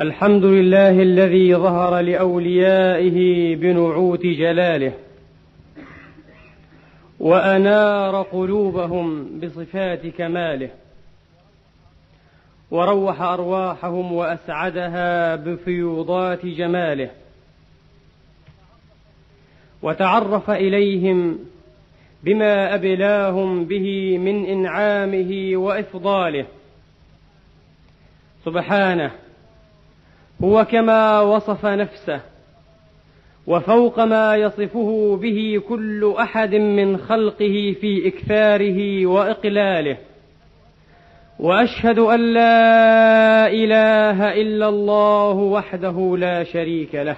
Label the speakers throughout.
Speaker 1: الحمد لله الذي ظهر لأوليائه بنعوت جلاله وأنار قلوبهم بصفات كماله وروح أرواحهم وأسعدها بفيوضات جماله وتعرف إليهم بما أبلاهم به من إنعامه وإفضاله. سبحانه هو كما وصف نفسه وفوق ما يصفه به كل أحد من خلقه في إكثاره وإقلاله. وأشهد أن لا إله إلا الله وحده لا شريك له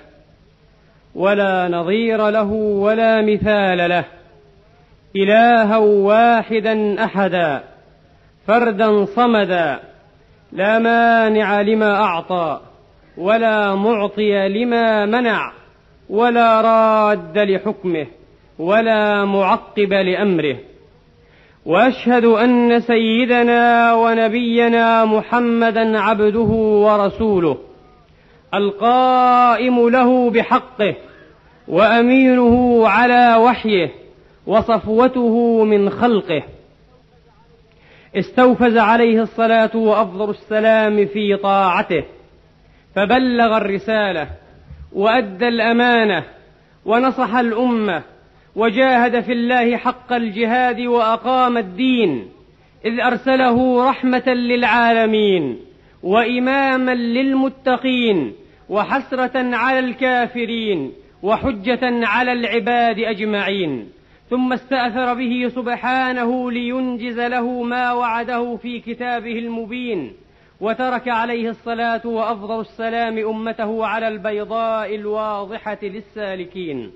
Speaker 1: ولا نظير له ولا مثال له إلها واحدا أحدا فردا صمدا لا مانع لما أعطى. ولا معطي لما منع ولا راد لحكمه ولا معقب لأمره. وأشهد أن سيدنا ونبينا محمدا عبده ورسوله القائم له بحقه وأمينه على وحيه وصفوته من خلقه. استوفز عليه الصلاة وأفضل السلام في طاعته. فبلغ الرسالة وأدى الأمانة ونصح الأمة وجاهد في الله حق الجهاد وأقام الدين إذ أرسله رحمة للعالمين وإماما للمتقين وحسرة على الكافرين وحجة على العباد أجمعين. ثم استأثر به سبحانه لينجز له ما وعده في كتابه المبين. وترك عليه الصلاة وأفضل السلام أمته على البيضاء الواضحة للسالكين.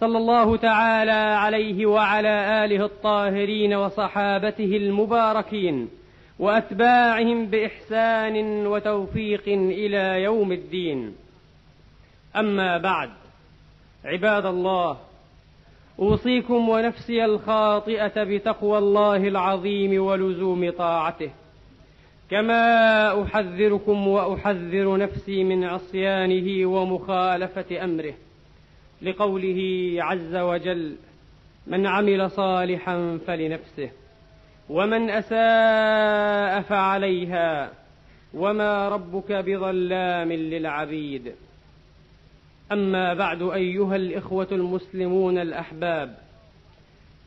Speaker 1: صلى الله تعالى عليه وعلى آله الطاهرين وصحابته المباركين وأتباعهم بإحسان وتوفيق إلى يوم الدين. أما بعد عباد الله أوصيكم ونفسي الخاطئة بتقوى الله العظيم ولزوم طاعته. كما احذركم واحذر نفسي من عصيانه ومخالفه امره لقوله عز وجل من عمل صالحا فلنفسه ومن اساء فعليها وما ربك بظلام للعبيد اما بعد ايها الاخوه المسلمون الاحباب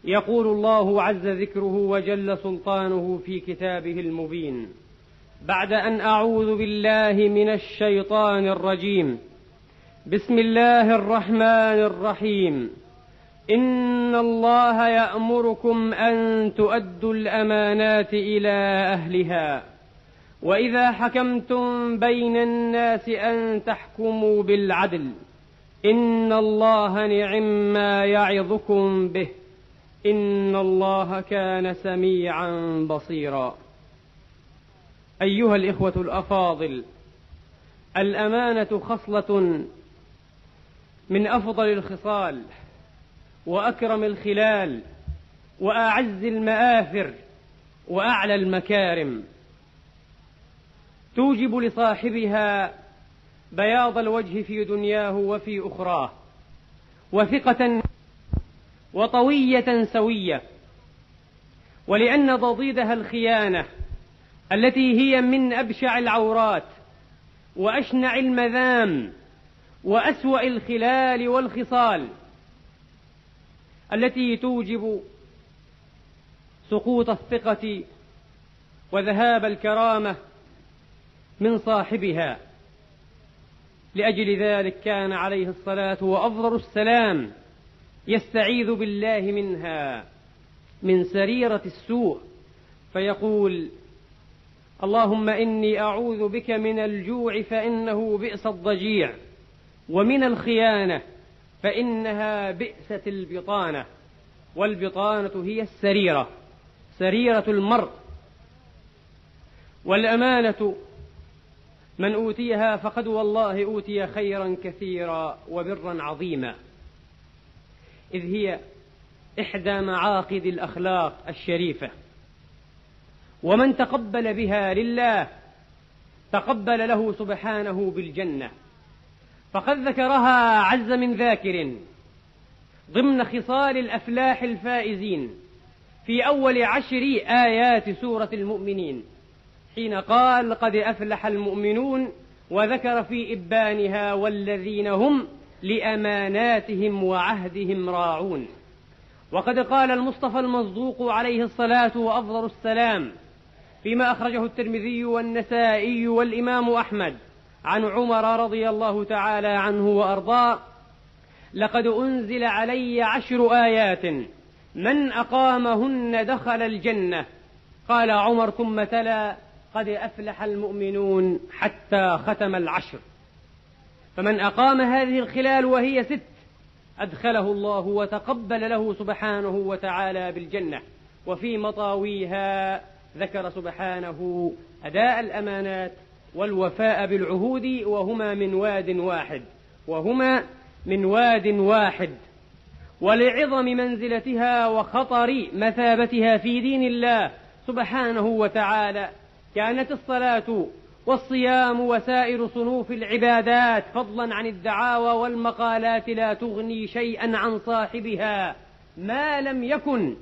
Speaker 1: يقول الله عز ذكره وجل سلطانه في كتابه المبين بعد أن أعوذ بالله من الشيطان الرجيم. بسم الله الرحمن الرحيم. إن الله يأمركم أن تؤدوا الأمانات إلى أهلها. وإذا حكمتم بين الناس أن تحكموا بالعدل. إن الله نعم ما يعظكم به. إن الله كان سميعا بصيرا. أيها الإخوة الأفاضل الأمانة خصلة من أفضل الخصال وأكرم الخلال وأعز المآثر وأعلى المكارم. توجب لصاحبها بياض الوجه في دنياه وفي أخراه وثقة وطوية سوية ولأن ضضيدها الخيانة التي هي من أبشع العورات وأشنع المذام وأسوأ الخلال والخصال التي توجب سقوط الثقة وذهاب الكرامة من صاحبها. لأجل ذلك كان عليه الصلاة وأفضل السلام يستعيذ بالله منها من سريرة السوء. فيقول اللهم إني أعوذ بك من الجوع فإنه بئس الضجيع ومن الخيانة فإنها بئست البطانة والبطانة هي السريرة سريرة المرء. والأمانة من أوتيها فقد والله أوتي خيرا كثيرا وبرا عظيما. إذ هي إحدى معاقد الأخلاق الشريفة. ومن تقبل بها لله تقبل له سبحانه بالجنة. فقد ذكرها عز من ذاكر ضمن خصال الأفلاح الفائزين في أول عشر آيات سورة المؤمنين حين قال قد أفلح المؤمنون وذكر في إبانها والذين هم لأماناتهم وعهدهم راعون وقد قال المصطفى المصدوق عليه الصلاة وأفضل السلام فيما أخرجه الترمذي والنسائي والإمام أحمد. عن عمر رضي الله تعالى عنه وأرضاه لقد أنزل علي عشر آيات من أقامهن دخل الجنة. قال عمر ثم تلا قد أفلح المؤمنون حتى ختم العشر. فمن أقام هذه الخلال وهي ست أدخله الله وتقبل له سبحانه وتعالى بالجنة وفي مطاويها ذكر سبحانه أداء الأمانات والوفاء بالعهود وهما من واد واحد وهما من واد واحد. ولعظم منزلتها وخطر مثابتها في دين الله سبحانه وتعالى كانت الصلاة والصيام وسائر صنوف العبادات فضلا عن الدعاوى والمقالات لا تغني شيئا عن صاحبها ما لم يكن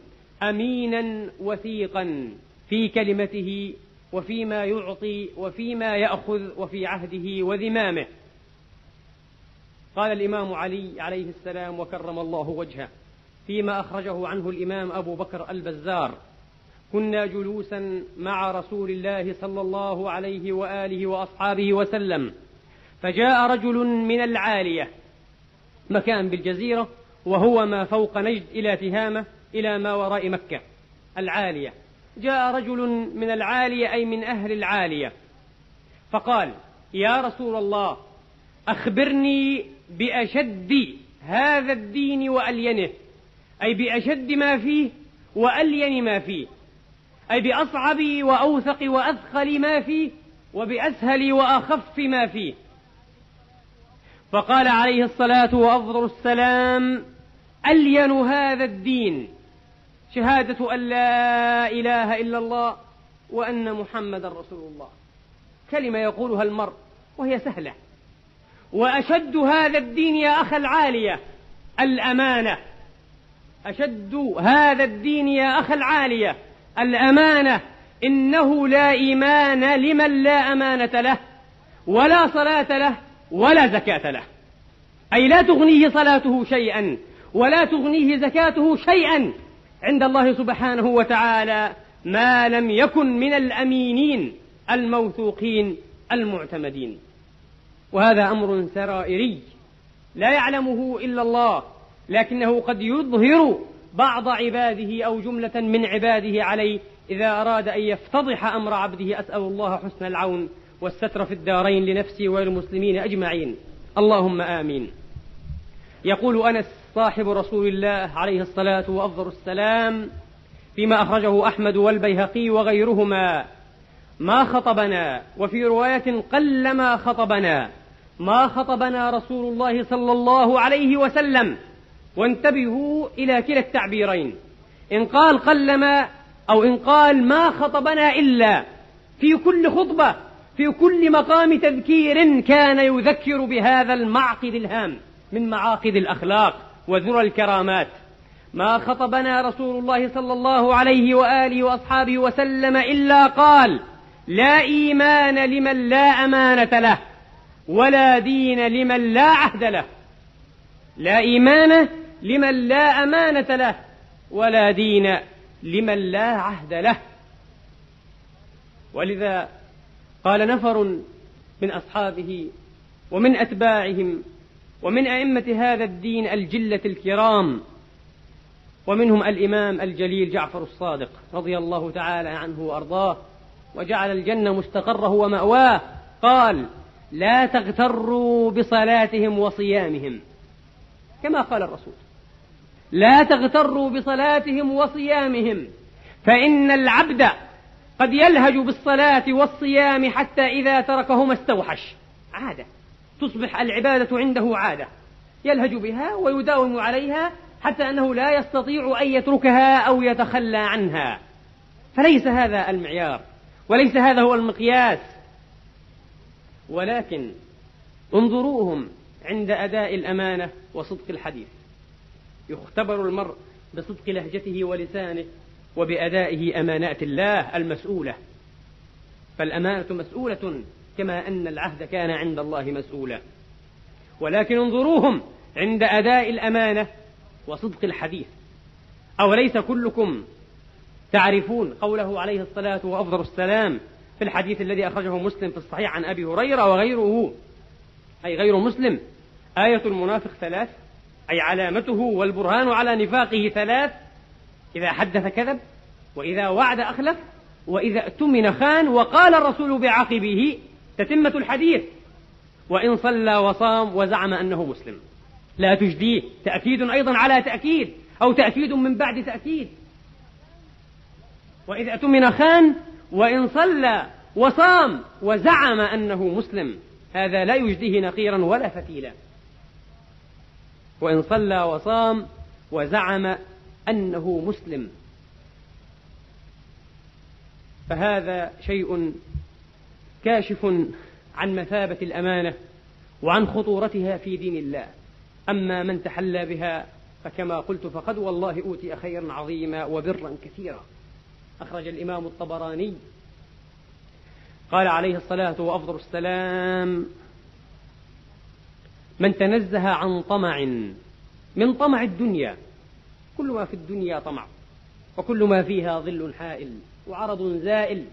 Speaker 1: امينا وثيقا. في كلمته وفيما يعطي وفيما يأخذ وفي عهده وذمامه. قال الإمام علي عليه السلام وكرم الله وجهه فيما أخرجه عنه الإمام أبو بكر البزار كنا جلوسا مع رسول الله صلى الله عليه وآله وأصحابه وسلم فجاء رجل من العالية مكان بالجزيرة وهو ما فوق نجد إلى تهامة إلى ما وراء مكة العالية. جاء رجل من العالية أي من أهل العالية فقال يا رسول الله أخبرني بأشد هذا الدين وألينه أي بأشد ما فيه وألين ما فيه أي بأصعب وأوثق وأثقل ما فيه وبأسهل وأخف ما فيه. فقال عليه الصلاة وأفضل السلام ألين هذا الدين شهادة أن لا إله إلا الله وأن محمد رسول الله. كلمة يقولها المرء وهي سهلة. وأشد هذا الدين يا أخ العالية الأمانة. أشد هذا الدين يا أخ العالية الأمانة. إنه لا إيمان لمن لا أمانة له ولا صلاة له ولا زكاة له. أي لا تغنيه صلاته شيئا ولا تغنيه زكاته شيئا. عند الله سبحانه وتعالى ما لم يكن من الأمينين الموثوقين المعتمدين. وهذا أمر سرائري لا يعلمه إلا الله لكنه قد يظهر بعض عباده أو جملة من عباده عليه إذا أراد أن يفتضح أمر عبده أسأل الله حسن العون والستر في الدارين لنفسي وللمسلمين أجمعين. اللهم آمين. يقول أنس صاحب رسول الله عليه الصلاة وأفضل السلام فيما أخرجه أحمد والبيهقي وغيرهما. ما خطبنا وفي رواية قلما خطبنا. ما خطبنا رسول الله صلى الله عليه وسلم. وانتبهوا إلى كلا التعبيرين. إن قال قلما أو إن قال ما خطبنا إلا في كل خطبة في كل مقام تذكير كان يذكر بهذا المعقد الهام من معاقد الأخلاق. وذرى الكرامات. ما خطبنا رسول الله صلى الله عليه وآله وأصحابه وسلم إلا قال لا إيمان لمن لا أمانة له ولا دين لمن لا عهد له. لا إيمان لمن لا أمانة له ولا دين لمن لا عهد له. ولذا قال نفر من أصحابه ومن أتباعهم ومن أئمة هذا الدين الجلة الكرام ومنهم الإمام الجليل جعفر الصادق رضي الله تعالى عنه وأرضاه وجعل الجنة مستقره ومأواه قال لا تغتروا بصلاتهم وصيامهم. كما قال الرسول لا تغتروا بصلاتهم وصيامهم فإن العبد قد يلهج بالصلاة والصيام حتى إذا تركهما استوحش. عادة. تصبح العبادة عنده عادة. يلهج بها ويداوم عليها حتى أنه لا يستطيع أن يتركها أو يتخلى عنها. فليس هذا المعيار وليس هذا هو المقياس. ولكن انظروهم عند أداء الأمانة وصدق الحديث. يختبر المرء بصدق لهجته ولسانه وبأدائه أمانات الله المسؤولة. فالأمانة مسؤولة كما أن العهد كان عند الله مسؤولا. ولكن انظروهم عند أداء الأمانة وصدق الحديث. أوليس كلكم تعرفون قوله عليه الصلاة وأفضل السلام في الحديث الذي أخرجه مسلم في الصحيح عن أبي هريرة وغيره؟ أي غير مسلم. آية المنافق ثلاث أي علامته والبرهان على نفاقه ثلاث. إذا حدث كذب وإذا وعد أخلف وإذا اؤتمن خان وقال الرسول بعقبه تتمة الحديث. وإن صلى وصام وزعم أنه مسلم. لا تجديه. تأكيد أيضا على تأكيد. أو تأكيد من بعد تأكيد. وإذا اؤتمن خان وإن صلى وصام وزعم أنه مسلم هذا لا يجديه نقيرا ولا فتيلا. وإن صلى وصام وزعم أنه مسلم. فهذا شيء كاشف عن مثابة الأمانة وعن خطورتها في دين الله. أما من تحلى بها فكما قلت فقد والله أوتي خيرا عظيما وبرا كثيرا. أخرج الإمام الطبراني. قال عليه الصلاة وأفضل السلام من تنزه عن طمع من طمع الدنيا كل ما في الدنيا طمع وكل ما فيها ظل حائل وعرض زائل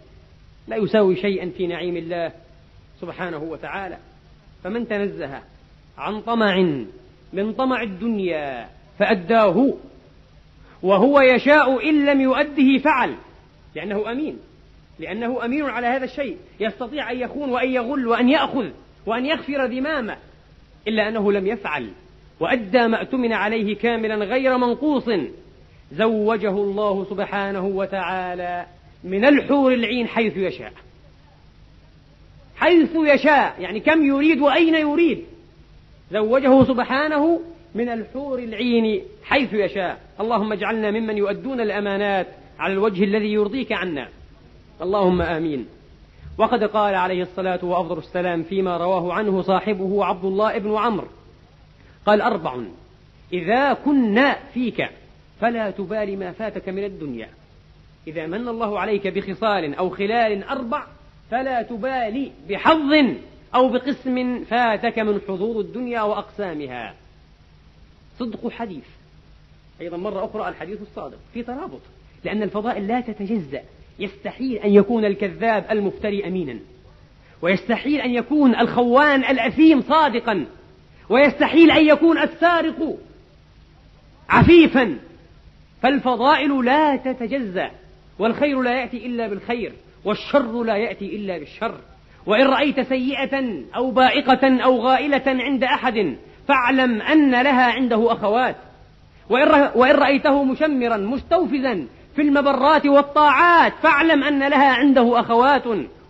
Speaker 1: لا يساوي شيئا في نعيم الله سبحانه وتعالى. فمن تنزه عن طمع من طمع الدنيا فأداه وهو يشاء إن لم يؤده فعل لأنه أمين لأنه أمين على هذا الشيء. يستطيع أن يخون وأن يغل وأن يأخذ وأن يغفر ذمامه إلا أنه لم يفعل. وأدى ما اؤتمن عليه كاملا غير منقوص زوجه الله سبحانه وتعالى. من الحور العين حيث يشاء. حيث يشاء يعني كم يريد وأين يريد. زوجه سبحانه من الحور العين حيث يشاء. اللهم اجعلنا ممن يؤدون الأمانات على الوجه الذي يرضيك عنا. اللهم آمين. وقد قال عليه الصلاة وأفضل السلام فيما رواه عنه صاحبه عبد الله بن عمرو. قال أربع إذا كنا فيك فلا تبالي ما فاتك من الدنيا. إذا من الله عليك بخصال أو خلال أربع فلا تبالي بحظ أو بقسم فاتك من حظوظ الدنيا وأقسامها. صدق حديث. أيضا مرة أخرى الحديث الصادق في ترابط لأن الفضائل لا تتجزأ. يستحيل أن يكون الكذاب المفتري أمينا. ويستحيل أن يكون الخوان الأثيم صادقا. ويستحيل أن يكون السارق عفيفا. فالفضائل لا تتجزأ. والخير لا يأتي إلا بالخير والشر لا يأتي إلا بالشر. وإن رأيت سيئة أو بائقة أو غائلة عند أحد فاعلم أن لها عنده أخوات. وإن رأيته مشمرا مستوفزا في المبرات والطاعات فاعلم أن لها عنده أخوات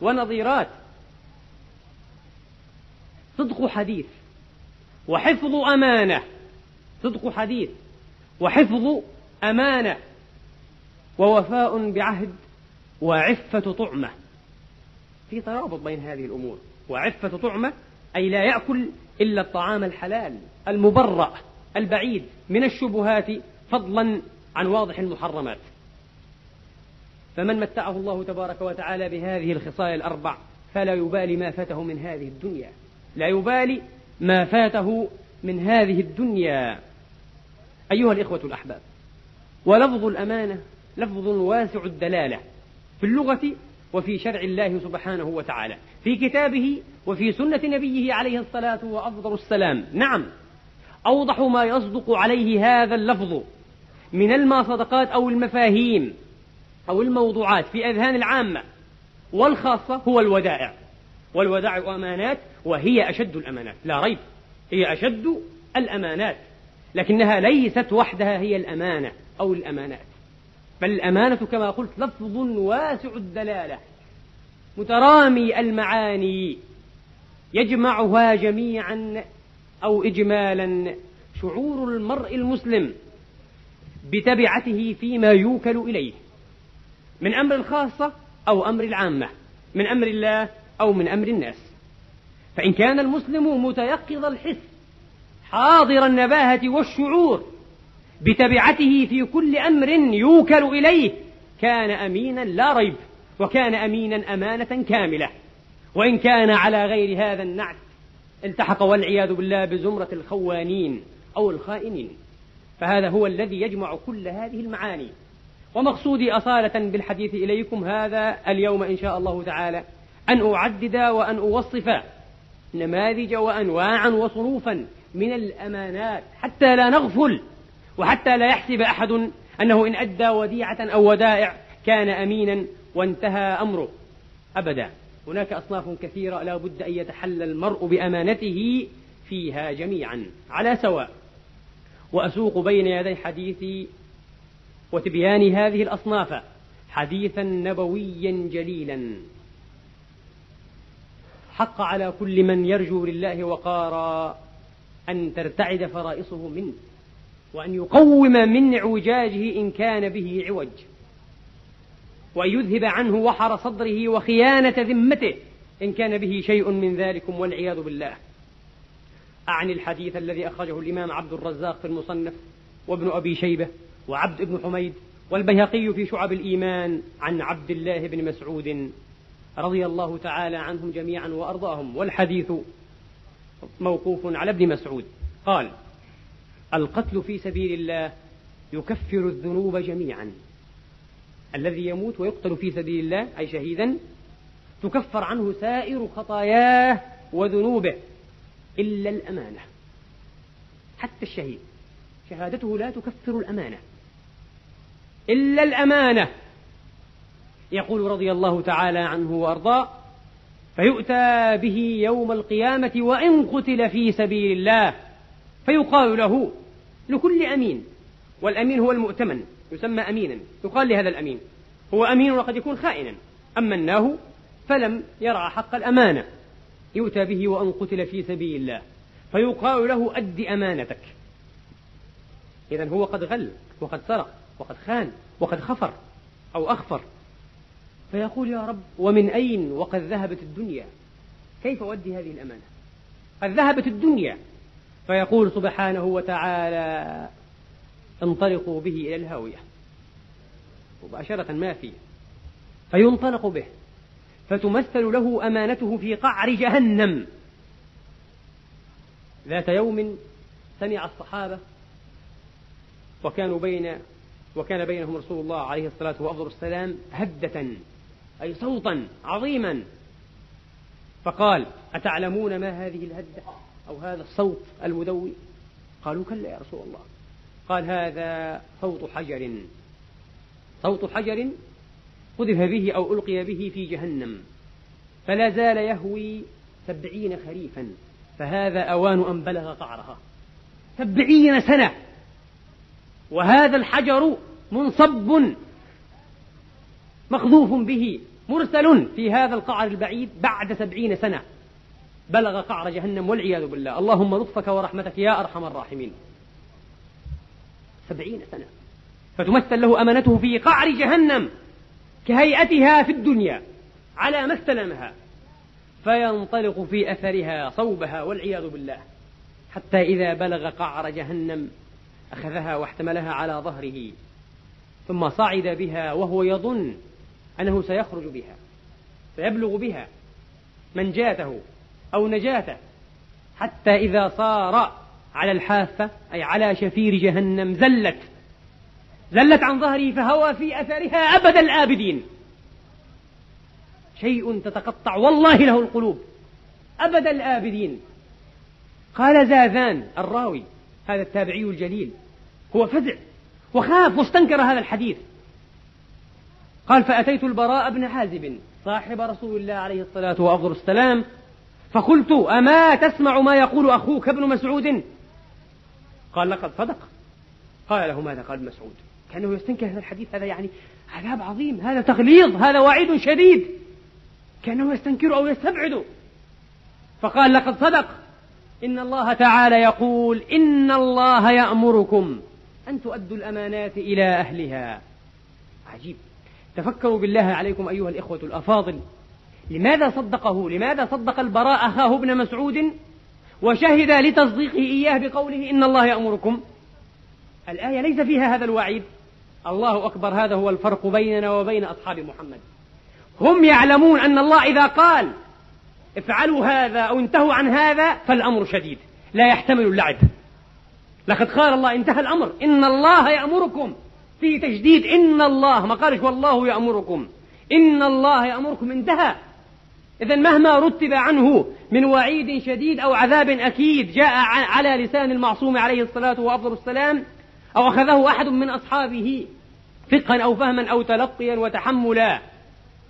Speaker 1: ونظيرات. صدق حديث وحفظ أمانة. صدق حديث وحفظ أمانة. ووفاء بعهد وعفة طعمة. في ترابط بين هذه الأمور. وعفة طعمة أي لا يأكل إلا الطعام الحلال المبرأ البعيد من الشبهات فضلا عن واضح المحرمات. فمن متعه الله تبارك وتعالى بهذه الخصال الأربع فلا يبالي ما فاته من هذه الدنيا. لا يبالي ما فاته من هذه الدنيا. أيها الإخوة الأحباب ولفظ الأمانة لفظ واسع الدلالة في اللغة وفي شرع الله سبحانه وتعالى في كتابه وفي سنة نبيه عليه الصلاة وأفضل السلام. نعم أوضح ما يصدق عليه هذا اللفظ من المصدقات أو المفاهيم أو الموضوعات في أذهان العامة والخاصة هو الودائع. والودائع أمانات وهي أشد الأمانات. لا ريب هي أشد الأمانات لكنها ليست وحدها هي الأمانة أو الأمانات. بل الأمانة كما قلت لفظ واسع الدلالة مترامي المعاني يجمعها جميعا أو إجمالا شعور المرء المسلم بتبعته فيما يوكل إليه من أمر الخاصة أو أمر العامة من أمر الله أو من أمر الناس. فإن كان المسلم متيقظ الحس حاضر النباهة والشعور بتبعته في كل أمر يوكل إليه كان أمينا لا ريب وكان أمينا أمانة كاملة. وإن كان على غير هذا النعت التحق والعياذ بالله بزمرة الخوانين أو الخائنين. فهذا هو الذي يجمع كل هذه المعاني. ومقصودي أصالة بالحديث إليكم هذا اليوم إن شاء الله تعالى أن أعدد وأن أوصف نماذج وأنواعا وصنوفا من الأمانات حتى لا نغفل وحتى لا يحسب أحد أنه إن أدى وديعة أو ودائع كان أمينا وانتهى أمره. أبدا. هناك أصناف كثيرة لا بد أن يتحلى المرء بأمانته فيها جميعا. على سواء. وأسوق بين يدي حديثي وتبيان هذه الأصناف حديثا نبويا جليلا. حق على كل من يرجو لله وقارا أن ترتعد فرائصه منه. وأن يقوم من اعوجاجه إن كان به عوج. وأن يذهب عنه وحر صدره وخيانة ذمته إن كان به شيء من ذلكم والعياذ بالله. أعني الحديث الذي أخرجه الإمام عبد الرزاق في المصنف وابن أبي شيبة وعبد بن حميد والبيهقي في شعب الإيمان عن عبد الله بن مسعود رضي الله تعالى عنهم جميعا وأرضاهم. والحديث موقوف على ابن مسعود. قال القتل في سبيل الله يكفر الذنوب جميعا. الذي يموت ويقتل في سبيل الله أي شهيدا تكفر عنه سائر خطاياه وذنوبه إلا الأمانة. حتى الشهيد شهادته لا تكفر الأمانة. إلا الأمانة. يقول رضي الله تعالى عنه وأرضاه فيؤتى به يوم القيامة وإن قتل في سبيل الله. فيقال له لكل أمين والأمين هو المؤتمن يسمى أمينا يقال لهذا الأمين هو أمين وقد يكون خائنا أمناه فلم يرعى حق الأمانة يؤتى به وأن قتل في سبيل الله فيقال له أد أمانتك. إذا هو قد غل وقد سرق وقد خان وقد خفر أو أخفر. فيقول يا رب ومن أين وقد ذهبت الدنيا؟ كيف أؤدي هذه الأمانة؟ قد ذهبت الدنيا فيقول سبحانه وتعالى انطلقوا به إلى الهاوية. مباشرة ما في. فينطلق به. فتمثل له أمانته في قعر جهنم. ذات يوم سمع الصحابة وكانوا بين وكان بينهم رسول الله عليه الصلاة وأفضل السلام هدة أي صوتا عظيما. فقال أتعلمون ما هذه الهدة؟ أو هذا الصوت المدوي قالوا كلا يا رسول الله. قال هذا صوت حجر. صوت حجر قذف به أو ألقي به في جهنم فلا زال يهوي سبعين خريفا فهذا أوان أن بلغ قعرها. سبعين سنة! وهذا الحجر منصب مقذوف به مرسل في هذا القعر البعيد بعد سبعين سنة. بلغ قعر جهنم والعياذ بالله. اللهم لطفك ورحمتك يا أرحم الراحمين. سبعين سنة. فتمثل له أمانته في قعر جهنم كهيئتها في الدنيا على ما استلمها. فينطلق في أثرها صوبها والعياذ بالله. حتى إذا بلغ قعر جهنم أخذها واحتملها على ظهره. ثم صعد بها وهو يظن أنه سيخرج بها فيبلغ بها منجاته أو نجاته حتى إذا صار على الحافة أي على شفير جهنم زلت. زلت عن ظهره فهوى في أثرها أبد الآبدين. شيء تتقطع والله له القلوب. أبد الآبدين. قال زاذان الراوي هذا التابعي الجليل هو فزع وخاف واستنكر هذا الحديث. قال فأتيت البراء بن حازب صاحب رسول الله عليه الصلاة وأفضل السلام فقلت أما تسمع ما يقول أخوك ابن مسعود؟ قال لقد صدق. قال له ماذا قال مسعود؟ كأنه يستنكر هذا الحديث هذا يعني عذاب عظيم هذا تغليظ هذا وعيد شديد. كأنه يستنكر أو يستبعد. فقال لقد صدق. إن الله تعالى يقول إن الله يأمركم أن تؤدوا الأمانات إلى أهلها. عجيب. تفكروا بالله عليكم أيها الإخوة الأفاضل. لماذا صدقه؟ لماذا صدق البراء أخاه ابن مسعود؟ وشهد لتصديقه إياه بقوله إن الله يأمركم. الآية ليس فيها هذا الوعيد. الله أكبر هذا هو الفرق بيننا وبين أصحاب محمد. هم يعلمون أن الله إذا قال افعلوا هذا أو انتهوا عن هذا فالأمر شديد لا يحتمل اللعب. لقد قال الله انتهى الأمر إن الله يأمركم. في تجديد إن الله ما قالش والله يأمركم. إن الله يأمركم انتهى. إذا مهما رتب عنه من وعيد شديد أو عذاب أكيد جاء على لسان المعصوم عليه الصلاة وأفضل السلام أو أخذه أحد من أصحابه فقها أو فهما أو تلقيا وتحملا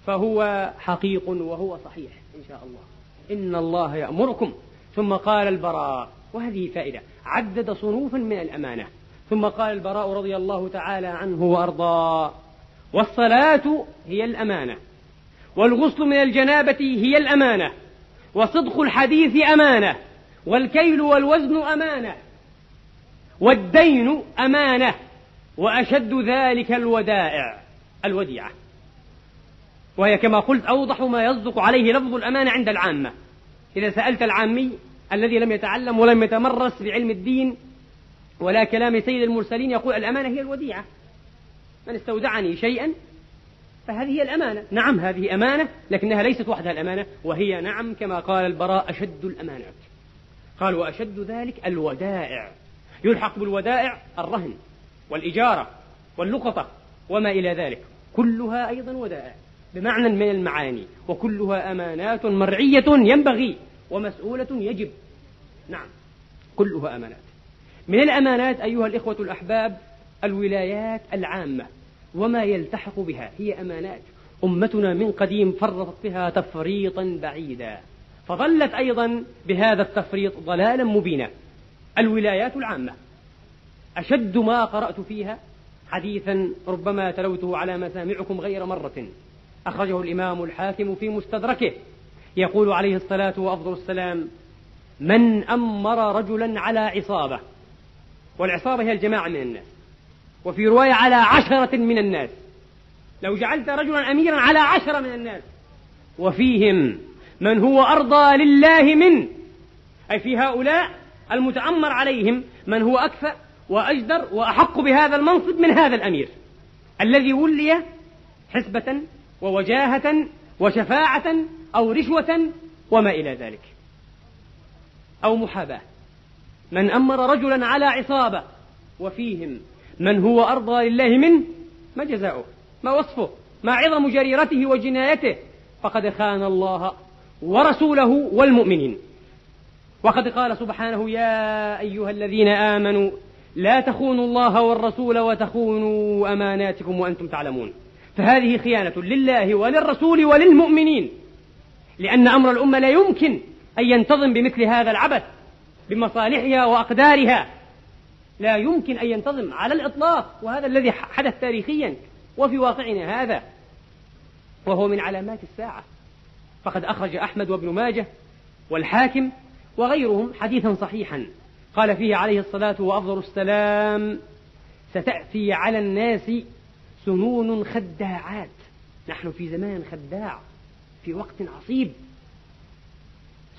Speaker 1: فهو حقيق وهو صحيح إن شاء الله. إن الله يأمركم. ثم قال البراء وهذه فائدة عدد صنوفا من الأمانة. ثم قال البراء رضي الله تعالى عنه وأرضاه والصلاة هي الأمانة. والغسل من الجنابة هي الأمانة وصدق الحديث أمانة والكيل والوزن أمانة والدين أمانة وأشد ذلك الودائع الوديعة. وهي كما قلت أوضح ما يصدق عليه لفظ الأمانة عند العامة. إذا سألت العامي الذي لم يتعلم ولم يتمرس بعلم الدين ولا كلام سيد المرسلين يقول الأمانة هي الوديعة. من استودعني شيئا فهذه هي الأمانة. نعم هذه أمانة لكنها ليست وحدها الأمانة وهي نعم كما قال البراء أشد الأمانات قال وأشد ذلك الودائع. يلحق بالودائع الرهن والإجارة واللقطة وما إلى ذلك. كلها أيضا ودائع بمعنى من المعاني. وكلها أمانات مرعية ينبغي ومسؤولة يجب. نعم كلها أمانات. من الأمانات أيها الإخوة الأحباب الولايات العامة. وما يلتحق بها هي أمانات. أمتنا من قديم فرطت بها تفريطا بعيدا. فظلت أيضا بهذا التفريط ضلالا مبينا. الولايات العامة. أشد ما قرأت فيها حديثا ربما تلوته على مسامعكم غير مرة. أخرجه الإمام الحاكم في مستدركه. يقول عليه الصلاة وأفضل السلام من أمر رجلا على عصابة. والعصابة هي الجماعة من الناس. وفي رواية على عشرة من الناس. لو جعلت رجلا أميرا على عشرة من الناس. وفيهم من هو أرضى لله من. أي في هؤلاء المتأمر عليهم من هو أكفأ وأجدر وأحق بهذا المنصب من هذا الأمير. الذي ولي حسبة ووجاهة وشفاعة أو رشوة وما إلى ذلك. أو محاباة. من أمر رجلا على عصابة. وفيهم من هو أرضى لله منه ما جزاؤه ما وصفه ما عظم جريرته وجنايته. فقد خان الله ورسوله والمؤمنين. وقد قال سبحانه يا أيها الذين آمنوا لا تخونوا الله والرسول وتخونوا أماناتكم وأنتم تعلمون. فهذه خيانة لله وللرسول وللمؤمنين. لأن أمر الأمة لا يمكن أن ينتظم بمثل هذا العبث بمصالحها وأقدارها. لا يمكن أن ينتظم على الإطلاق وهذا الذي حدث تاريخيا وفي واقعنا هذا وهو من علامات الساعة. فقد أخرج أحمد وابن ماجه والحاكم وغيرهم حديثا صحيحا. قال فيه عليه الصلاة وأفضل السلام ستأتي على الناس سنون خداعات. نحن في زمان خداع في وقت عصيب.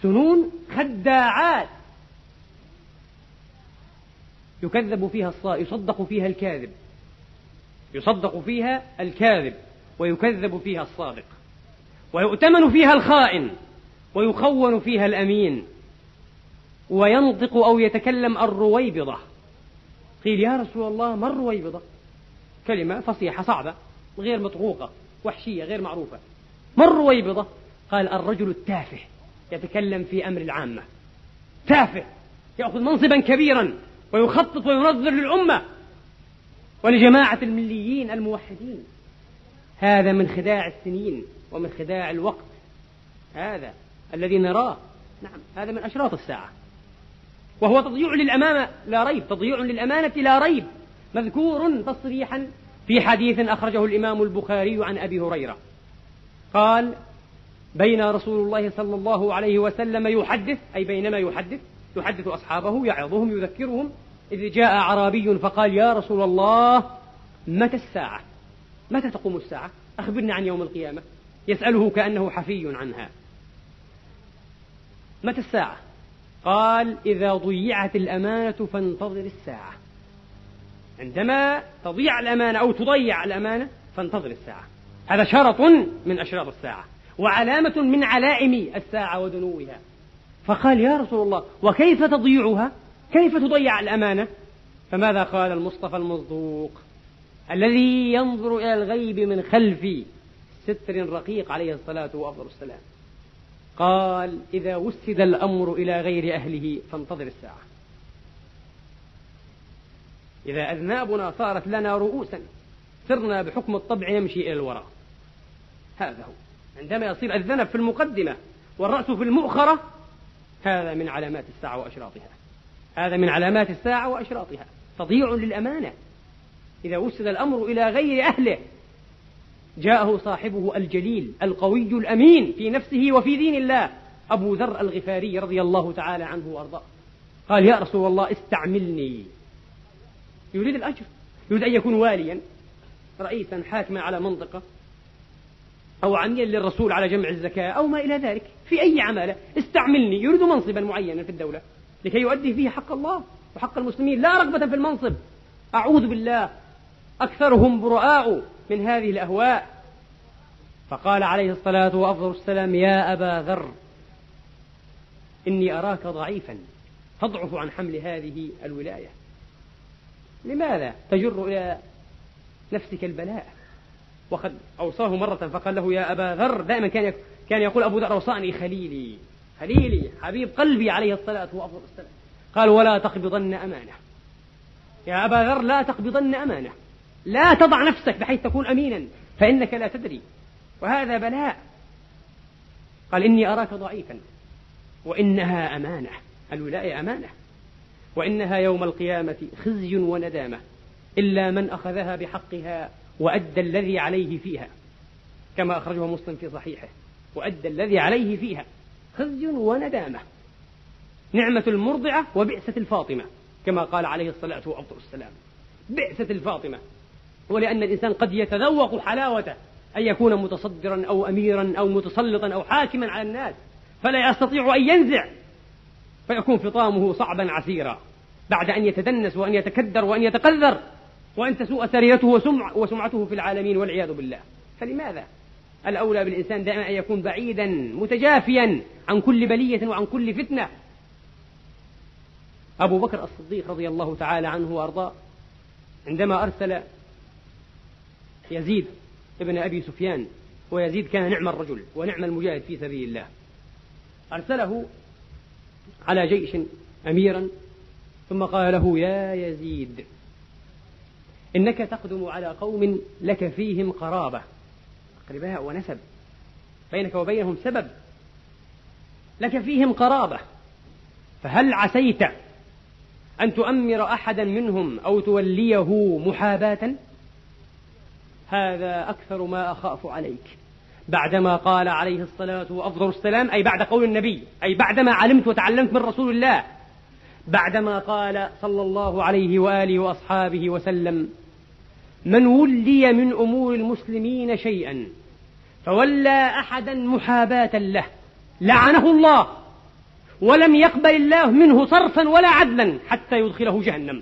Speaker 1: سنون خداعات. يكذب فيها الصائم يصدق فيها الكاذب. يصدق فيها الكاذب ويكذب فيها الصادق. ويؤتمن فيها الخائن ويخون فيها الأمين. وينطق أو يتكلم الرويبضة. قيل يا رسول الله ما الرويبضة؟ كلمة فصيحة صعبة غير مطروقة وحشية غير معروفة. ما الرويبضة؟ قال الرجل التافه يتكلم في أمر العامة. تافه يأخذ منصبا كبيرا. ويخطط وينظر للأمة ولجماعة المليين الموحدين. هذا من خداع السنين ومن خداع الوقت. هذا الذي نراه. نعم هذا من أشراط الساعة. وهو تضييع للأمانة لا ريب تضييع للأمانة لا ريب. مذكور تصريحا في حديث أخرجه الإمام البخاري عن أبي هريرة. قال بين رسول الله صلى الله عليه وسلم يحدث أي بينما يحدث يحدث أصحابه يعظهم يذكرهم. إذ جاء أعرابي فقال يا رسول الله متى الساعة؟ متى تقوم الساعة؟ أخبرنا عن يوم القيامة. يسأله كأنه حفي عنها. متى الساعة؟ قال إذا ضيعت الأمانة فانتظر الساعة. عندما تضيع الأمانة أو تضيع الأمانة فانتظر الساعة. هذا شرط من أشراط الساعة وعلامة من علائم الساعة ودنوها فقال يا رسول الله وكيف تضيعها؟ كيف تضيع الأمانة؟ فماذا قال المصطفى المصدوق؟ الذي ينظر إلى الغيب من خلف ستر رقيق عليه الصلاة وأفضل السلام. قال إذا وسد الأمر إلى غير أهله فانتظر الساعة. إذا أذنابنا صارت لنا رؤوسا صرنا بحكم الطبع نمشي إلى الوراء. هذا هو. عندما يصير الذنب في المقدمة والرأس في المؤخرة هذا من علامات الساعة وأشراطها. هذا من علامات الساعة وأشراطها. تضييع للأمانة. إذا وسد الأمر إلى غير أهله جاءه صاحبه الجليل القوي الأمين في نفسه وفي دين الله أبو ذر الغفاري رضي الله تعالى عنه وأرضاه. قال يا رسول الله استعملني. يريد الأجر. يريد أن يكون واليا رئيسا حاكما على منطقة. أو عميا للرسول على جمع الزكاة أو ما إلى ذلك. في أي عمالة؟ استعملني. يريد منصبا معينا في الدولة. لكي يؤدي فيه حق الله وحق المسلمين. لا رغبة في المنصب. أعوذ بالله. أكثرهم براء من هذه الأهواء. فقال عليه الصلاة وأفضل السلام يا أبا ذر إني أراك ضعيفا. تضعف عن حمل هذه الولاية. لماذا تجر إلى نفسك البلاء؟ وقد أوصاه مرة فقال له يا أبا ذر دائما كان كان يقول أبو ذر أوصاني خليلي خليلي حبيب قلبي عليه الصلاة والسلام. قال ولا تقبضن أمانة. يا أبا ذر لا تقبضن أمانة. لا تضع نفسك بحيث تكون أمينا فإنك لا تدري. وهذا بلاء. قال إني أراك ضعيفا. وإنها أمانة. الولاية أمانة. وإنها يوم القيامة خزي وندامة إلا من أخذها بحقها وأدى الذي عليه فيها كما أخرجه مسلم في صحيحه وأدى الذي عليه فيها خزي وندامة نعمة المرضعة وبئسة الفاطمة كما قال عليه الصلاة والسلام. بئسة الفاطمة ولأن الإنسان قد يتذوق حلاوته أن يكون متصدرا أو أميرا أو متسلطا أو حاكما على الناس فلا يستطيع أن ينزع فيكون فطامه صعبا عسيرا بعد أن يتدنس وأن يتكدر وأن يتقذر. وأن تسوء سريرته وسمع وسمعته في العالمين والعياذ بالله. فلماذا؟ الأولى بالإنسان دائما أن يكون بعيدا متجافيا عن كل بلية وعن كل فتنة. أبو بكر الصديق رضي الله تعالى عنه وأرضاه عندما أرسل يزيد ابن أبي سفيان ويزيد كان نعم الرجل ونعم المجاهد في سبيل الله أرسله على جيش أميرا ثم قال له يا يزيد إنك تقدم على قوم لك فيهم قرابة. أقرباء ونسب. بينك وبينهم سبب. لك فيهم قرابة. فهل عسيت أن تؤمر أحدا منهم أو توليه محاباة؟ هذا أكثر ما أخاف عليك. بعدما قال عليه الصلاة وأفضل السلام أي بعد قول النبي أي بعدما علمت وتعلمت من رسول الله بعدما قال صلى الله عليه وآله وأصحابه وسلم من ولي من أمور المسلمين شيئا فولى أحدا محاباة له لعنه الله ولم يقبل الله منه صرفا ولا عدلا حتى يدخله جهنم.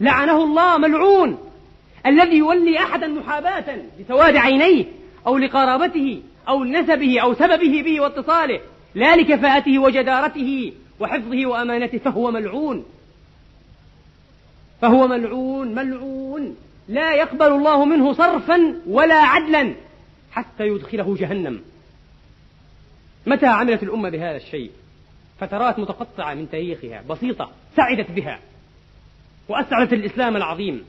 Speaker 1: لعنه الله ملعون الذي يولي أحدا محاباة لسواد عينيه أو لقرابته أو لنسبه أو سببه به واتصاله لا لكفاءته وجدارته وحفظه وأمانته فهو ملعون. فهو ملعون ملعون. لا يقبل الله منه صرفا ولا عدلا حتى يدخله جهنم. متى عملت الأمة بهذا الشيء؟ فترات متقطعة من تاريخها بسيطة سعدت بها وأسعدت الإسلام العظيم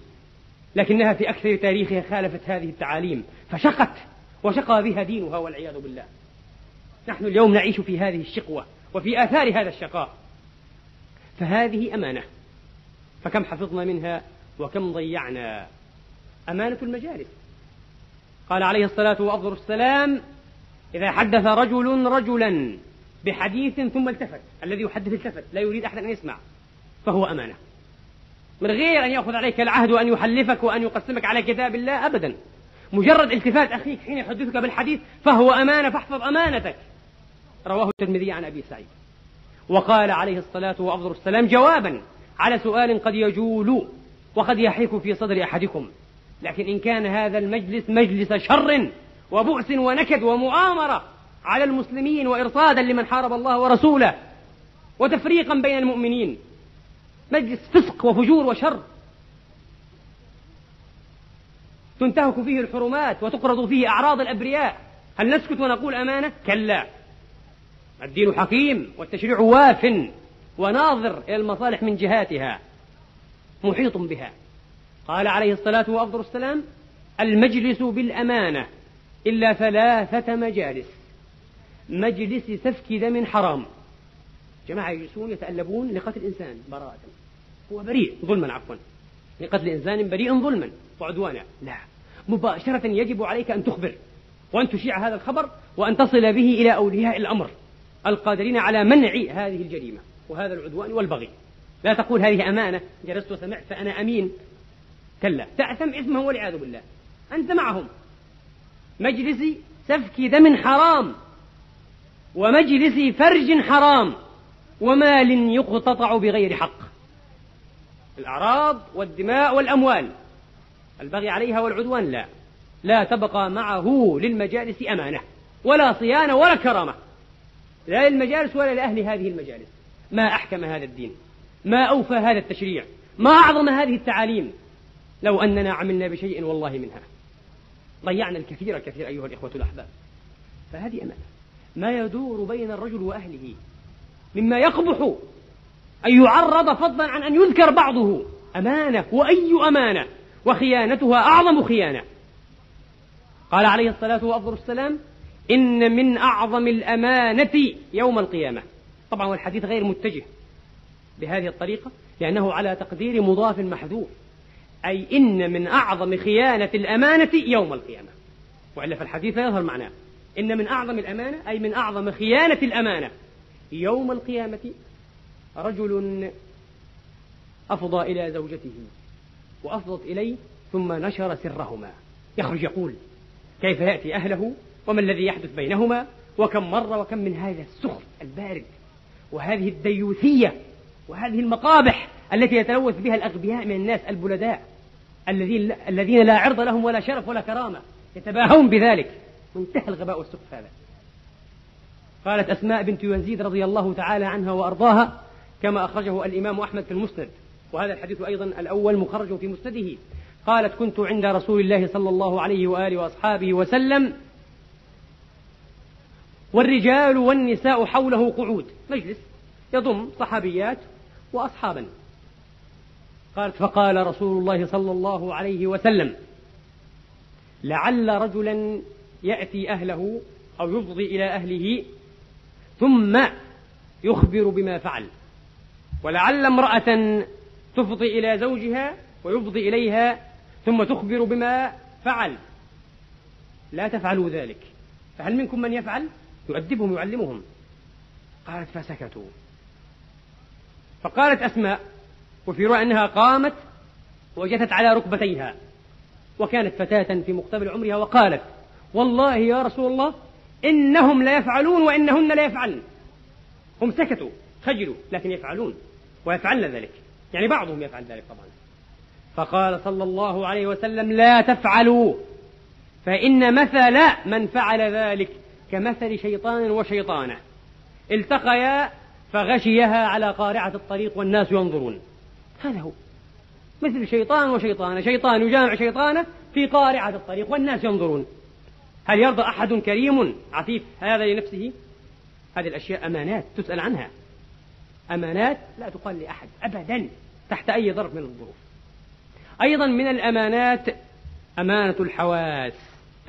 Speaker 1: لكنها في أكثر تاريخها خالفت هذه التعاليم فشقت وشقى بها دينها والعياذ بالله. نحن اليوم نعيش في هذه الشقوة وفي آثار هذا الشقاء. فهذه أمانة فكم حفظنا منها وكم ضيعنا. أمانة المجالس. قال عليه الصلاة وأفضل السلام إذا حدث رجل رجلا بحديث ثم التفت الذي يحدث التفت لا يريد أحد أن يسمع فهو أمانة. من غير أن يأخذ عليك العهد وأن يحلفك وأن يقسمك على كتاب الله أبدا. مجرد التفات أخيك حين يحدثك بالحديث فهو أمانة فاحفظ أمانتك. رواه الترمذي عن أبي سعيد. وقال عليه الصلاة وأفضل السلام جوابا على سؤال قد يجول وقد يحيك في صدر أحدكم. لكن إن كان هذا المجلس مجلس شر وبؤس ونكد ومؤامرة على المسلمين وإرصادا لمن حارب الله ورسوله وتفريقا بين المؤمنين مجلس فسق وفجور وشر. تنتهك فيه الحرمات وتقرض فيه أعراض الأبرياء. هل نسكت ونقول أمانة؟ كلا. الدين حكيم والتشريع واف وناظر إلى المصالح من جهاتها محيط بها. قال عليه الصلاة وأفضل السلام المجلس بالأمانة إلا ثلاثة مجالس. مجلس سفك دم حرام. جماعة يجلسون يتألبون لقتل إنسان براءة. هو بريء ظلما عفوا. لقتل إنسان بريء ظلما وعدوانا. لا. مباشرة يجب عليك أن تخبر وأن تشيع هذا الخبر وأن تصل به إلى أولياء الأمر القادرين على منع هذه الجريمة وهذا العدوان والبغي. لا تقول هذه أمانة جلست وسمعت فأنا أمين. كلا. تأثم إثمه والعياذ بالله. أنت معهم. مجلس سفك دم حرام. ومجلس فرج حرام. ومال يقتطع بغير حق. الأعراض والدماء والأموال. البغي عليها والعدوان لا. لا تبقى معه للمجالس أمانة. ولا صيانة ولا كرامة. لا للمجالس ولا لأهل هذه المجالس. ما أحكم هذا الدين. ما أوفى هذا التشريع. ما أعظم هذه التعاليم. لو أننا عملنا بشيء والله منها. ضيعنا الكثير الكثير أيها الإخوة الأحباب. فهذه أمانة. ما يدور بين الرجل وأهله مما يقبح أن يعرض فضلا عن أن يذكر بعضه. أمانة. وأي أمانة؟ وخيانتها أعظم خيانة. قال عليه الصلاة وأفضل السلام إن من أعظم الأمانة يوم القيامة. طبعا والحديث غير متجه بهذه الطريقة لأنه على تقدير مضاف محذوف. أي إن من أعظم خيانة الأمانة يوم القيامة. وإلا فالحديث يظهر معناه. إن من أعظم الأمانة أي من أعظم خيانة الأمانة يوم القيامة رجل أفضى إلى زوجته وأفضت إليه ثم نشر سرهما. يخرج يقول كيف يأتي أهله؟ وما الذي يحدث بينهما؟ وكم مرة وكم من هذا السخط البارد؟ وهذه الديوثية وهذه المقابح التي يتلوث بها الأغبياء من الناس البلداء. الذين الذين لا عرض لهم ولا شرف ولا كرامة. يتباهون بذلك. منتهى الغباء والسخف هذا. قالت أسماء بنت يزيد رضي الله تعالى عنها وأرضاها كما أخرجه الإمام أحمد في المسند. وهذا الحديث أيضا الأول مخرج في مسنده. قالت كنت عند رسول الله صلى الله عليه وآله وأصحابه وسلم والرجال والنساء حوله قعود. مجلس يضم صحابيات وأصحابا. قالت فقال رسول الله صلى الله عليه وسلم لعل رجلا يأتي أهله أو يفضي إلى أهله ثم يخبر بما فعل. ولعل امرأة تفضي إلى زوجها ويفضي إليها ثم تخبر بما فعل. لا تفعلوا ذلك. فهل منكم من يفعل؟ يؤدبهم يعلمهم. قالت فسكتوا. فقالت أسماء وفي رواية أنها قامت وجثت على ركبتيها وكانت فتاة في مقتبل عمرها وقالت والله يا رسول الله إنهم لا يفعلون وإنهن لا يفعلن. هم سكتوا خجلوا لكن يفعلون ويفعلن ذلك. يعني بعضهم يفعل ذلك طبعا. فقال صلى الله عليه وسلم لا تفعلوا فإن مثل من فعل ذلك كمثل شيطان وشيطانة. التقيا فغشيها على قارعة الطريق والناس ينظرون. هذا هو. مثل شيطان وشيطانة. شيطان يجامع شيطانة في قارعة الطريق والناس ينظرون. هل يرضى أحد كريم؟ عفيف. هذا لنفسه. هذه الأشياء أمانات تسأل عنها. أمانات لا تقال لأحد أبدا تحت أي ظرف من الظروف. أيضا من الأمانات أمانة الحواس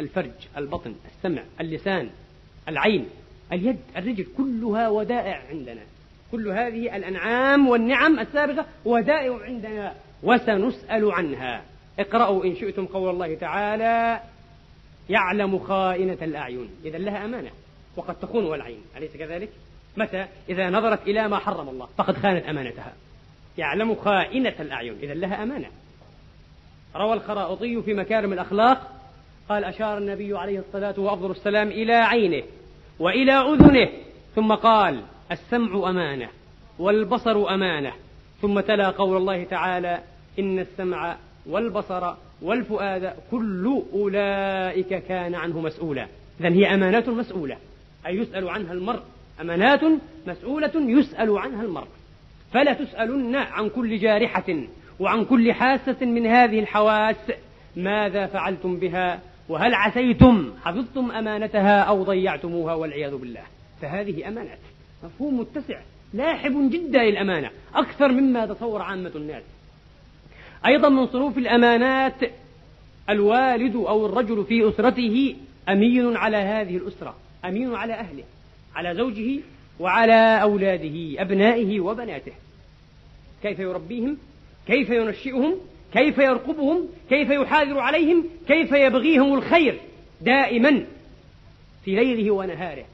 Speaker 1: الفرج البطن السمع اللسان العين اليد الرجل كلها ودائع عندنا. كل هذه الأنعام والنعم السابقة ودائع عندنا وسنسأل عنها. اقرأوا إن شئتم قول الله تعالى يعلم خائنة الأعين. إذا لها أمانة وقد تخون العين أليس كذلك؟ متى؟ إذا نظرت إلى ما حرم الله فقد خانت أمانتها. يعلم خائنة الأعين. إذا لها أمانة. روى الخرائطي في مكارم الأخلاق قال أشار النبي عليه الصلاة وأفضل السلام إلى عينه وإلى أذنه ثم قال السمع أمانة والبصر أمانة. ثم تلا قول الله تعالى إن السمع والبصر والفؤاد كل أولئك كان عنه مسؤولا. إذن هي أمانات مسؤولة. أي يسأل عنها المرء. أمانات مسؤولة يسأل عنها المرء. فلا تسألن عن كل جارحة وعن كل حاسة من هذه الحواس ماذا فعلتم بها وهل عسيتم حفظتم أمانتها أو ضيعتموها والعياذ بالله. فهذه أمانات. مفهوم متسع لاحب جدا للأمانة أكثر مما تصور عامة الناس. أيضا من صنوف الأمانات الوالد أو الرجل في أسرته أمين على هذه الأسرة أمين على أهله على زوجه وعلى أولاده أبنائه وبناته. كيف يربيهم؟ كيف ينشئهم؟ كيف يرقبهم؟ كيف يحاذر عليهم؟ كيف يبغيهم الخير؟ دائما في ليله ونهاره.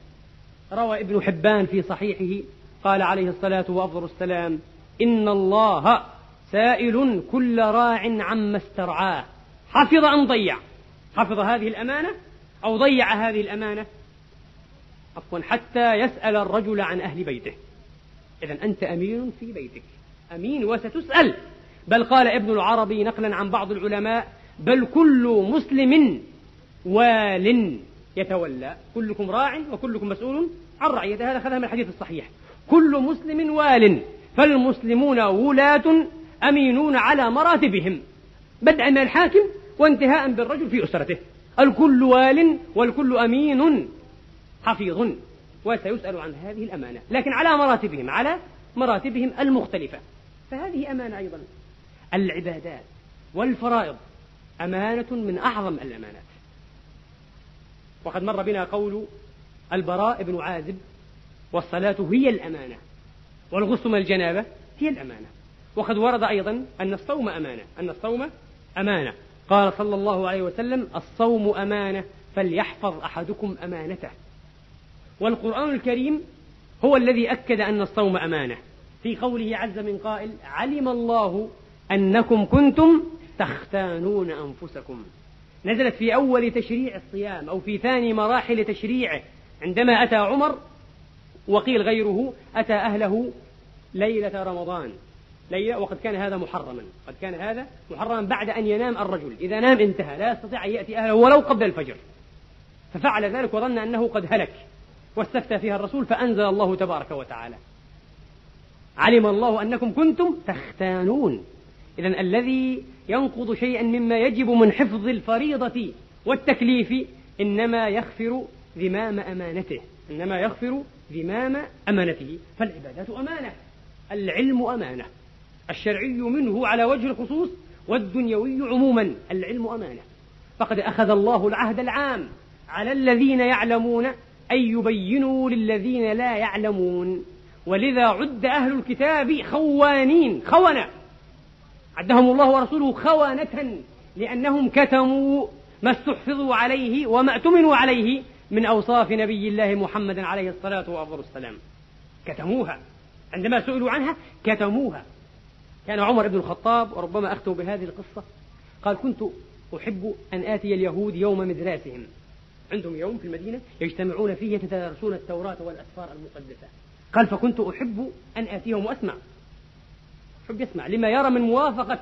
Speaker 1: روى ابن حبان في صحيحه قال عليه الصلاة وأفضل السلام إن الله سائل كل راع عما استرعاه. حفظ أم ضيع؟ حفظ هذه الأمانة أو ضيع هذه الأمانة؟ عفوا حتى يسأل الرجل عن أهل بيته. إذا أنت أمين في بيتك. أمين وستسأل. بل قال ابن العربي نقلا عن بعض العلماء بل كل مسلم وال يتولى. كلكم راع وكلكم مسؤول رعيته هذا أخذها من الحديث الصحيح. كل مسلم وال فالمسلمون ولاة أمينون على مراتبهم بدءا من الحاكم وانتهاء بالرجل في أسرته. الكل وال والكل أمين حفيظ وسيسأل عن هذه الأمانة. لكن على مراتبهم على مراتبهم المختلفة. فهذه أمانة أيضا. العبادات والفرائض أمانة من أعظم الأمانات. وقد مر بنا قول البراء بن عازب والصلاة هي الأمانة والغسل من الجنابة هي الأمانة. وقد ورد أيضا أن الصوم أمانة أن الصوم أمانة. قال صلى الله عليه وسلم الصوم أمانة فليحفظ أحدكم أمانته. والقرآن الكريم هو الذي أكد أن الصوم أمانة. في قوله عز من قائل علم الله أنكم كنتم تختانون أنفسكم. نزلت في أول تشريع الصيام أو في ثاني مراحل تشريعه عندما أتى عمر وقيل غيره أتى أهله ليلة رمضان. ليلة وقد كان هذا محرما. قد كان هذا محرما بعد أن ينام الرجل. إذا نام انتهى لا يستطيع أن يأتي أهله ولو قبل الفجر. ففعل ذلك وظن أنه قد هلك. واستفتى فيها الرسول فأنزل الله تبارك وتعالى. علم الله أنكم كنتم تختانون. إذا الذي ينقض شيئا مما يجب من حفظ الفريضة والتكليف إنما يغفر ذمام أمانته إنما يغفر ذمام أمانته. فالعبادات أمانة العلم أمانة. الشرعي منه على وجه الخصوص والدنيوي عموما العلم أمانة. فقد أخذ الله العهد العام على الذين يعلمون أن يبينوا للذين لا يعلمون. ولذا عد أهل الكتاب خوانين خونة. عدهم الله ورسوله خوانة لأنهم كتموا ما استحفظوا عليه وما اؤتمنوا عليه من أوصاف نبي الله محمد عليه الصلاة والسلام. كتموها. عندما سئلوا عنها كتموها. كان عمر بن الخطاب وربما أختم بهذه القصة. قال كنت أحب أن آتي اليهود يوم مدراسهم. عندهم يوم في المدينة يجتمعون فيه يتدارسون التوراة والأسفار المقدسة. قال فكنت أحب أن آتيهم وأسمع. أحب يسمع. لما يرى من موافقة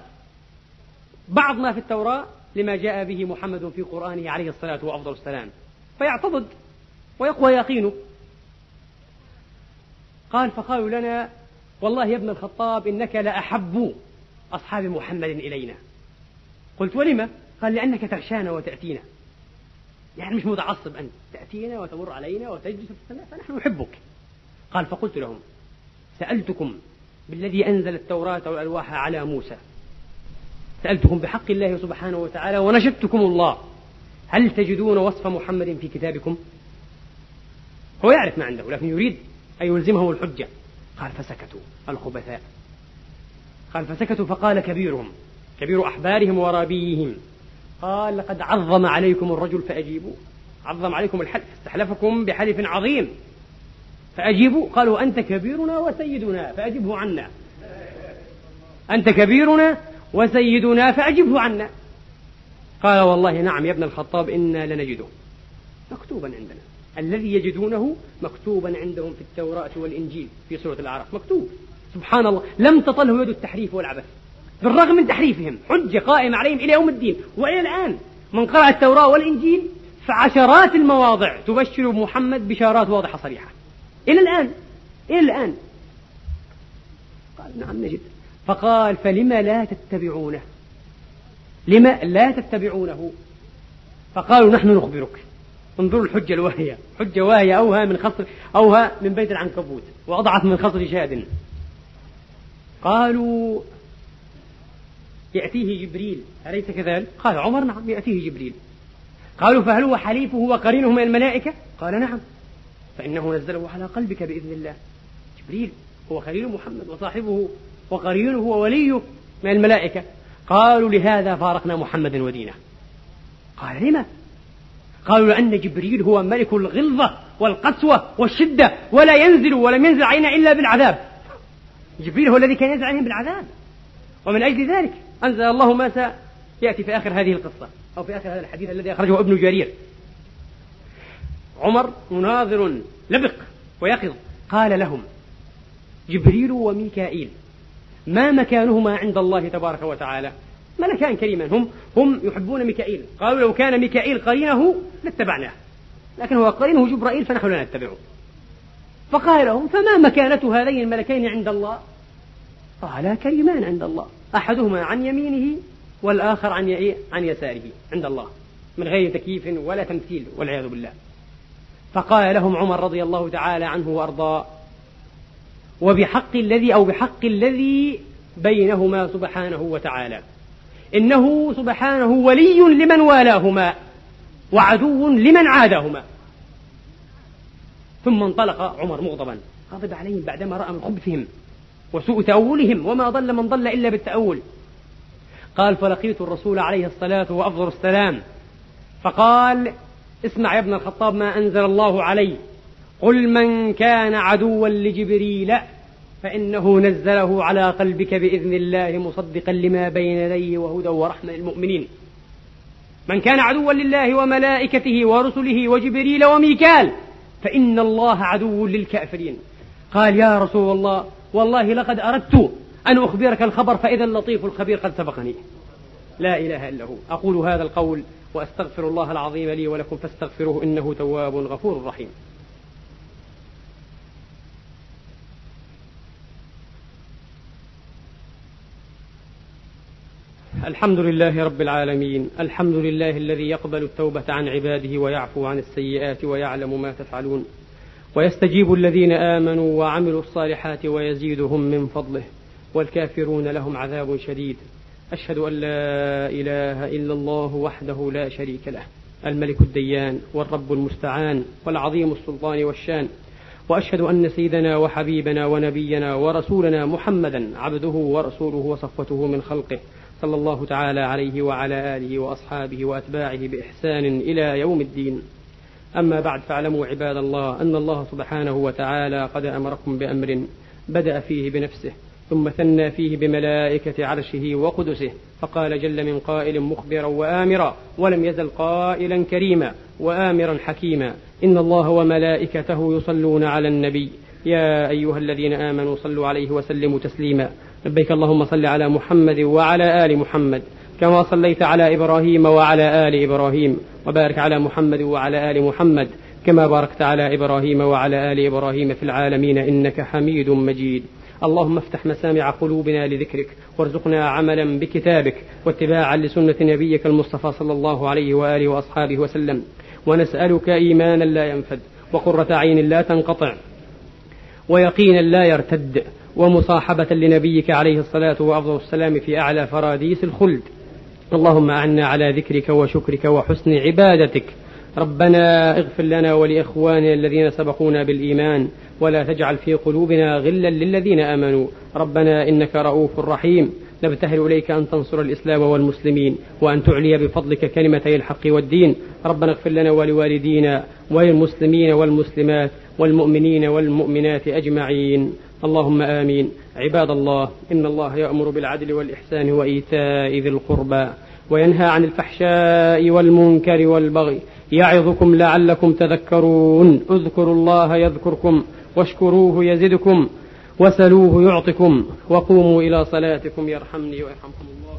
Speaker 1: بعض ما في التوراة لما جاء به محمد في قرآنه عليه الصلاة وأفضل السلام فيعتضد ويقوى يقينه. قال فقالوا لنا والله يا ابن الخطاب إنك لأحب أصحاب محمد إلينا. قلت ولم قال لأنك تغشانا وتأتينا. يعني مش متعصب أنت. تأتينا وتمر علينا وتجلس في السماء فنحن نحبك. قال فقلت لهم سألتكم بالذي أنزل التوراة والألواح على موسى. سألتكم بحق الله سبحانه وتعالى ونشدتكم الله. هل تجدون وصف محمد في كتابكم؟ هو يعرف ما عنده لكن يريد أن يلزمهم الحجة. قال فسكتوا الخبثاء. قال فسكتوا فقال كبيرهم كبير أحبارهم ورابيهم. قال لقد عظم عليكم الرجل فأجيبوا عظم عليكم الحلف استحلفكم بحلف عظيم. فأجيبوا قالوا أنت كبيرنا وسيدنا فأجبه عنا. أنت كبيرنا وسيدنا فأجبه عنا. قال والله نعم يا ابن الخطاب إنا لنجده مكتوبا عندنا. الذي يجدونه مكتوبا عندهم في التوراة والإنجيل في سورة الأعراف. مكتوب. سبحان الله. لم تطله يد التحريف والعبث. بالرغم من تحريفهم حجة قائمة عليهم إلى يوم الدين. وإلى الآن من قرأ التوراة والإنجيل فعشرات المواضع تبشر محمد بشارات واضحة صريحة. إلى الآن. إلى الآن. قال نعم نجد. فقال فلما لا تتبعونه؟ لما لا تتبعونه؟ فقالوا نحن نخبرك. انظروا الحجة الواهية حجة واهية أوها من خصر أوها من بيت العنكبوت وأضعف من خصر شاد. قالوا يأتيه جبريل أليس كذلك؟ قال عمر نعم يأتيه جبريل. قالوا فهل هو حليفه وقرينه من الملائكة؟ قال نعم. فإنه نزله على قلبك بإذن الله. جبريل هو خليل محمد وصاحبه وقرينه ووليه من الملائكة. قالوا لهذا فارقنا محمدا ودينه. قال لما؟ قالوا لأن جبريل هو ملك الغلظة والقسوة والشدة ولا ينزل ولم ينزل علينا إلا بالعذاب. جبريل هو الذي كان ينزل عليهم بالعذاب. ومن أجل ذلك أنزل الله ما سيأتي في آخر هذه القصة أو في آخر هذا الحديث الذي أخرجه ابن جرير. عمر مناظر لبق ويقظ. قال لهم جبريل وميكائيل ما مكانهما عند الله تبارك وتعالى. ملكان كريمان. هم هم يحبون ميكائيل. قالوا لو كان ميكائيل قرينه لاتبعناه. لكن هو قرينه جبرائيل فنحن لا نتبعه. فقال لهم فما مكانة هذين الملكين عند الله؟ قال كريمان عند الله. أحدهما عن يمينه والآخر عن عن يساره. عند الله. من غير تكييف ولا تمثيل والعياذ بالله. فقال لهم عمر رضي الله تعالى عنه وأرضاه وبحق الذي أو بحق الذي بينهما سبحانه وتعالى. إنه سبحانه ولي لمن والاهما وعدو لمن عاداهما ثم انطلق عمر مغضبا. غضب عليهم بعدما رأى من خبثهم وسوء تأولهم وما ضل من ضل إلا بالتأول. قال فلقيت الرسول عليه الصلاة وأفضل السلام. فقال اسمع يا ابن الخطاب ما أنزل الله علي قل من كان عدوا لجبريل فإنه نزله على قلبك بإذن الله مصدقا لما بين يديه وهدى ورحمة للمؤمنين. من كان عدوا لله وملائكته ورسله وجبريل وميكال فإن الله عدو للكافرين. قال يا رسول الله والله لقد أردت أن أخبرك الخبر فإذا اللطيف الخبير قد سبقني. لا إله إلا هو. أقول هذا القول وأستغفر الله العظيم لي ولكم فاستغفروه إنه تواب غفور رحيم. الحمد لله رب العالمين الحمد لله الذي يقبل التوبة عن عباده ويعفو عن السيئات ويعلم ما تفعلون. ويستجيب الذين آمنوا وعملوا الصالحات ويزيدهم من فضله والكافرون لهم عذاب شديد. أشهد أن لا إله إلا الله وحده لا شريك له الملك الديان والرب المستعان والعظيم السلطان والشان. وأشهد أن سيدنا وحبيبنا ونبينا ورسولنا محمدا عبده ورسوله وصفوته من خلقه. صلى الله تعالى عليه وعلى آله وأصحابه وأتباعه بإحسان إلى يوم الدين. أما بعد فاعلموا عباد الله أن الله سبحانه وتعالى قد أمركم بأمر بدأ فيه بنفسه ثم ثنى فيه بملائكة عرشه وقدسه فقال جل من قائل مخبرا وآمرا ولم يزل قائلا كريما وآمرا حكيما إن الله وملائكته يصلون على النبي يا أيها الذين آمنوا صلوا عليه وسلموا تسليما. لبيك اللهم صل على محمد وعلى آل محمد كما صليت على إبراهيم وعلى آل إبراهيم وبارك على محمد وعلى آل محمد كما باركت على إبراهيم وعلى آل إبراهيم في العالمين إنك حميد مجيد. اللهم افتح مسامع قلوبنا لذكرك وارزقنا عملا بكتابك واتباعا لسنة نبيك المصطفى صلى الله عليه وآله وأصحابه وسلم. ونسألك إيمانا لا ينفد وقرة عين لا تنقطع. ويقينا لا يرتد ومصاحبة لنبيك عليه الصلاة وأفضل السلام في أعلى فراديس الخلد. اللهم أعنا على ذكرك وشكرك وحسن عبادتك. ربنا اغفر لنا ولإخواننا الذين سبقونا بالإيمان ولا تجعل في قلوبنا غلا للذين آمنوا. ربنا إنك رؤوف رحيم. نبتهل إليك أن تنصر الإسلام والمسلمين وأن تعلي بفضلك كلمتي الحق والدين. ربنا اغفر لنا ولوالدينا وللمسلمين والمسلمات والمؤمنين والمؤمنات أجمعين. اللهم آمين. عباد الله إن الله يأمر بالعدل والإحسان وإيتاء ذي القربى وينهى عن الفحشاء والمنكر والبغي. يعظكم لعلكم تذكرون. اذكروا الله يذكركم واشكروه يزدكم. وسلوه يعطكم وقوموا إلى صلاتكم يرحمني ويرحمكم الله.